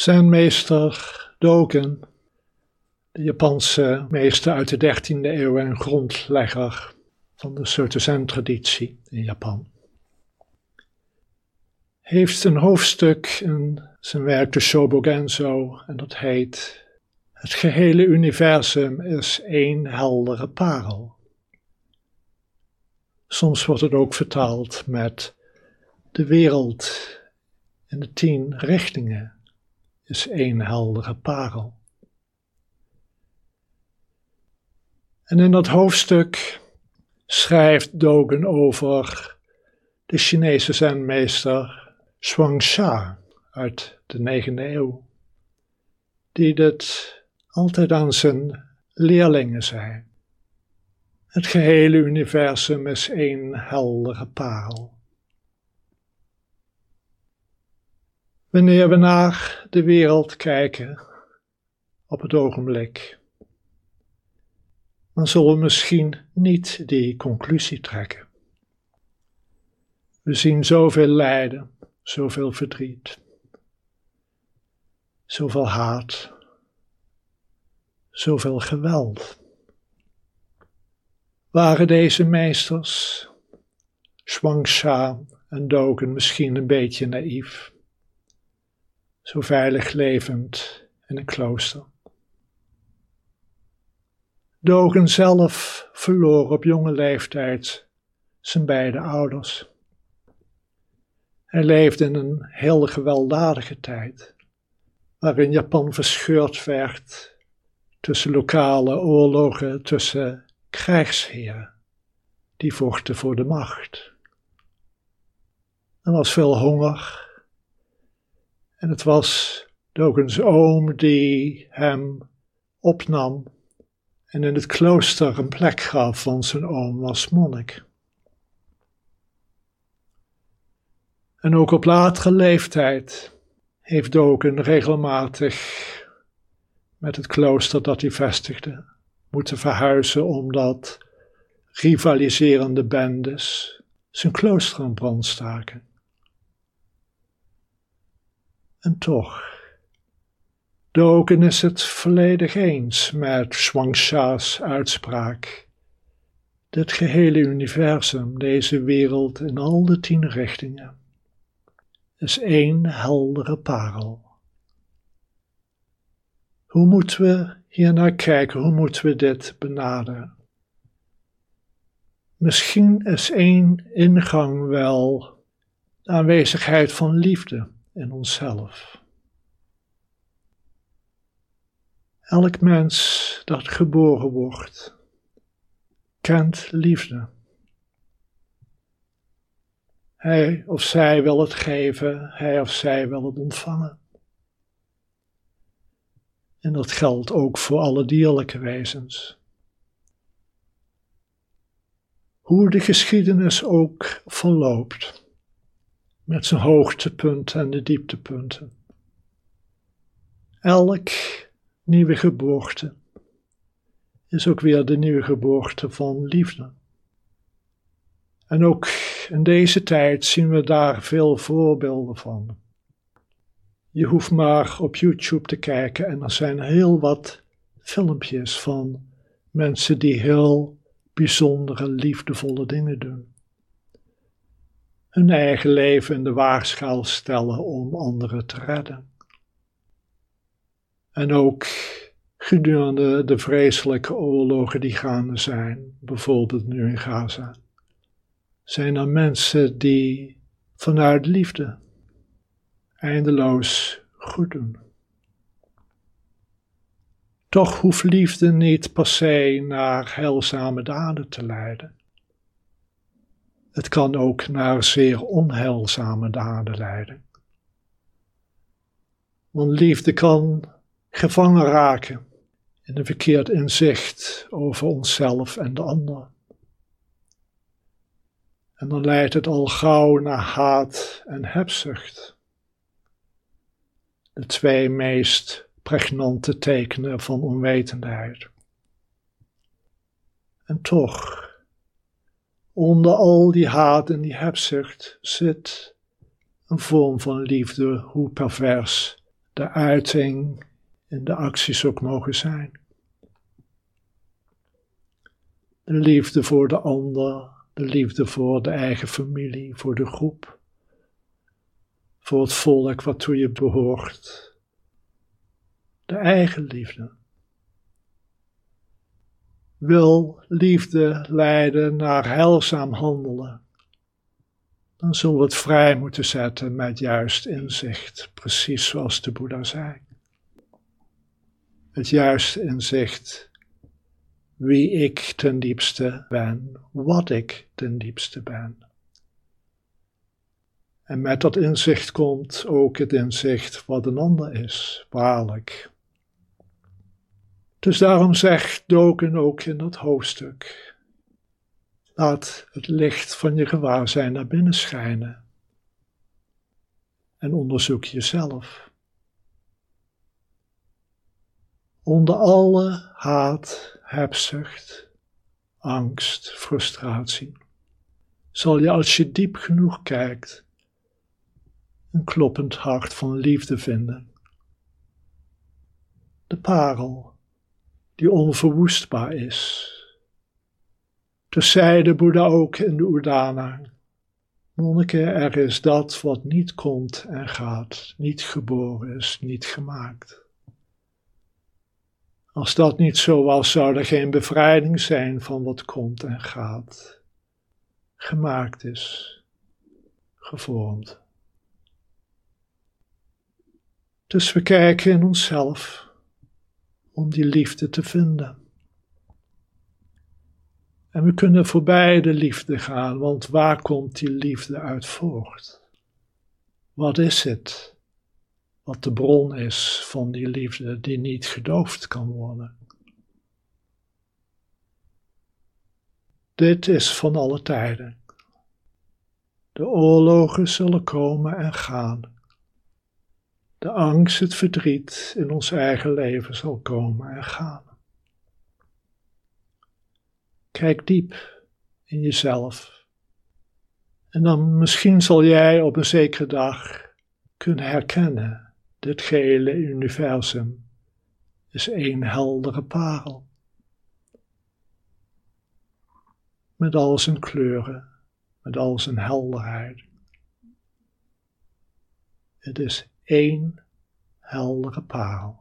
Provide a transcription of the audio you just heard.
Zijn meester Dogen, de Japanse meester uit de 13e eeuw en grondlegger van de Soto Zen-traditie in Japan, heeft een hoofdstuk in zijn werk de Shobogenzo en dat heet Het gehele universum is één heldere parel. Soms wordt het ook vertaald met de wereld in de tien richtingen is één heldere parel. En in dat hoofdstuk schrijft Dogen over de Chinese zenmeester Shuangxia uit de 9e eeuw, die dit altijd aan zijn leerlingen zei. Het gehele universum is één heldere parel. Wanneer we naar de wereld kijken op het ogenblik, dan zullen we misschien niet die conclusie trekken. We zien zoveel lijden, zoveel verdriet, zoveel haat, zoveel geweld. Waren deze meesters, Shuangxia en Dogen, misschien een beetje naïef? Zo veilig levend in een klooster. Dogen zelf verloor op jonge leeftijd zijn beide ouders. Hij leefde in een heel gewelddadige tijd, waarin Japan verscheurd werd tussen lokale oorlogen, tussen krijgsheren die vochten voor de macht. Er was veel honger, en het was Dogens oom die hem opnam en in het klooster een plek gaf, van zijn oom was monnik. En ook op latere leeftijd heeft Dogen regelmatig met het klooster dat hij vestigde moeten verhuizen omdat rivaliserende bendes zijn klooster in brand staken. En toch, Dogen is het volledig eens met Shuangxia's uitspraak. Dit gehele universum, deze wereld in al de tien richtingen, is één heldere parel. Hoe moeten we hier naar kijken? Hoe moeten we dit benaderen? Misschien is één ingang wel de aanwezigheid van liefde in onszelf. Elk mens dat geboren wordt, kent liefde. Hij of zij wil het geven, hij of zij wil het ontvangen. En dat geldt ook voor alle dierlijke wezens. Hoe de geschiedenis ook verloopt, met zijn hoogtepunten en de dieptepunten. Elk nieuwe geboorte is ook weer de nieuwe geboorte van liefde. En ook in deze tijd zien we daar veel voorbeelden van. Je hoeft maar op YouTube te kijken en er zijn heel wat filmpjes van mensen die heel bijzondere, liefdevolle dingen doen hun eigen leven in de waagschaal stellen om anderen te redden. En ook gedurende de vreselijke oorlogen die gaande zijn, bijvoorbeeld nu in Gaza, zijn er mensen die vanuit liefde eindeloos goed doen. Toch hoeft liefde niet per se naar heilzame daden te leiden. Het kan ook naar zeer onheilzame daden leiden. Want liefde kan gevangen raken in een verkeerd inzicht over onszelf en de ander. En dan leidt het al gauw naar haat en hebzucht. De twee meest pregnante tekenen van onwetendheid. En toch Onder al die haat en die hebzucht zit een vorm van liefde, hoe pervers de uiting in de acties ook mogen zijn. De liefde voor de ander, de liefde voor de eigen familie, voor de groep, voor het volk waartoe je behoort. De eigen liefde. Wil liefde leiden naar heilzaam handelen, dan zullen we het vrij moeten zetten met juist inzicht, precies zoals de Boeddha zei. Het juiste inzicht wie ik ten diepste ben, wat ik ten diepste ben. En met dat inzicht komt ook het inzicht wat een ander is, waarlijk. Dus daarom zegt Doken ook in dat hoofdstuk: Laat het licht van je gewaarzijn naar binnen schijnen en onderzoek jezelf. Onder alle haat, hebzucht, angst, frustratie, zal je als je diep genoeg kijkt een kloppend hart van liefde vinden. De parel die onverwoestbaar is. Dus zei de Boeddha ook in de Udana. Monniken, er is dat wat niet komt en gaat, niet geboren is, niet gemaakt. Als dat niet zo was, zou er geen bevrijding zijn van wat komt en gaat, gemaakt is, gevormd. Dus we kijken in onszelf om die liefde te vinden. En we kunnen voorbij de liefde gaan, want waar komt die liefde uit voort? Wat is het wat de bron is van die liefde die niet gedoofd kan worden? Dit is van alle tijden. De oorlogen zullen komen en gaan. De angst, het verdriet in ons eigen leven zal komen en gaan. Kijk diep in jezelf. En dan misschien zal jij op een zekere dag kunnen herkennen: dit gehele universum is één heldere parel. Met al zijn kleuren, met al zijn helderheid. Het is één heldere parel.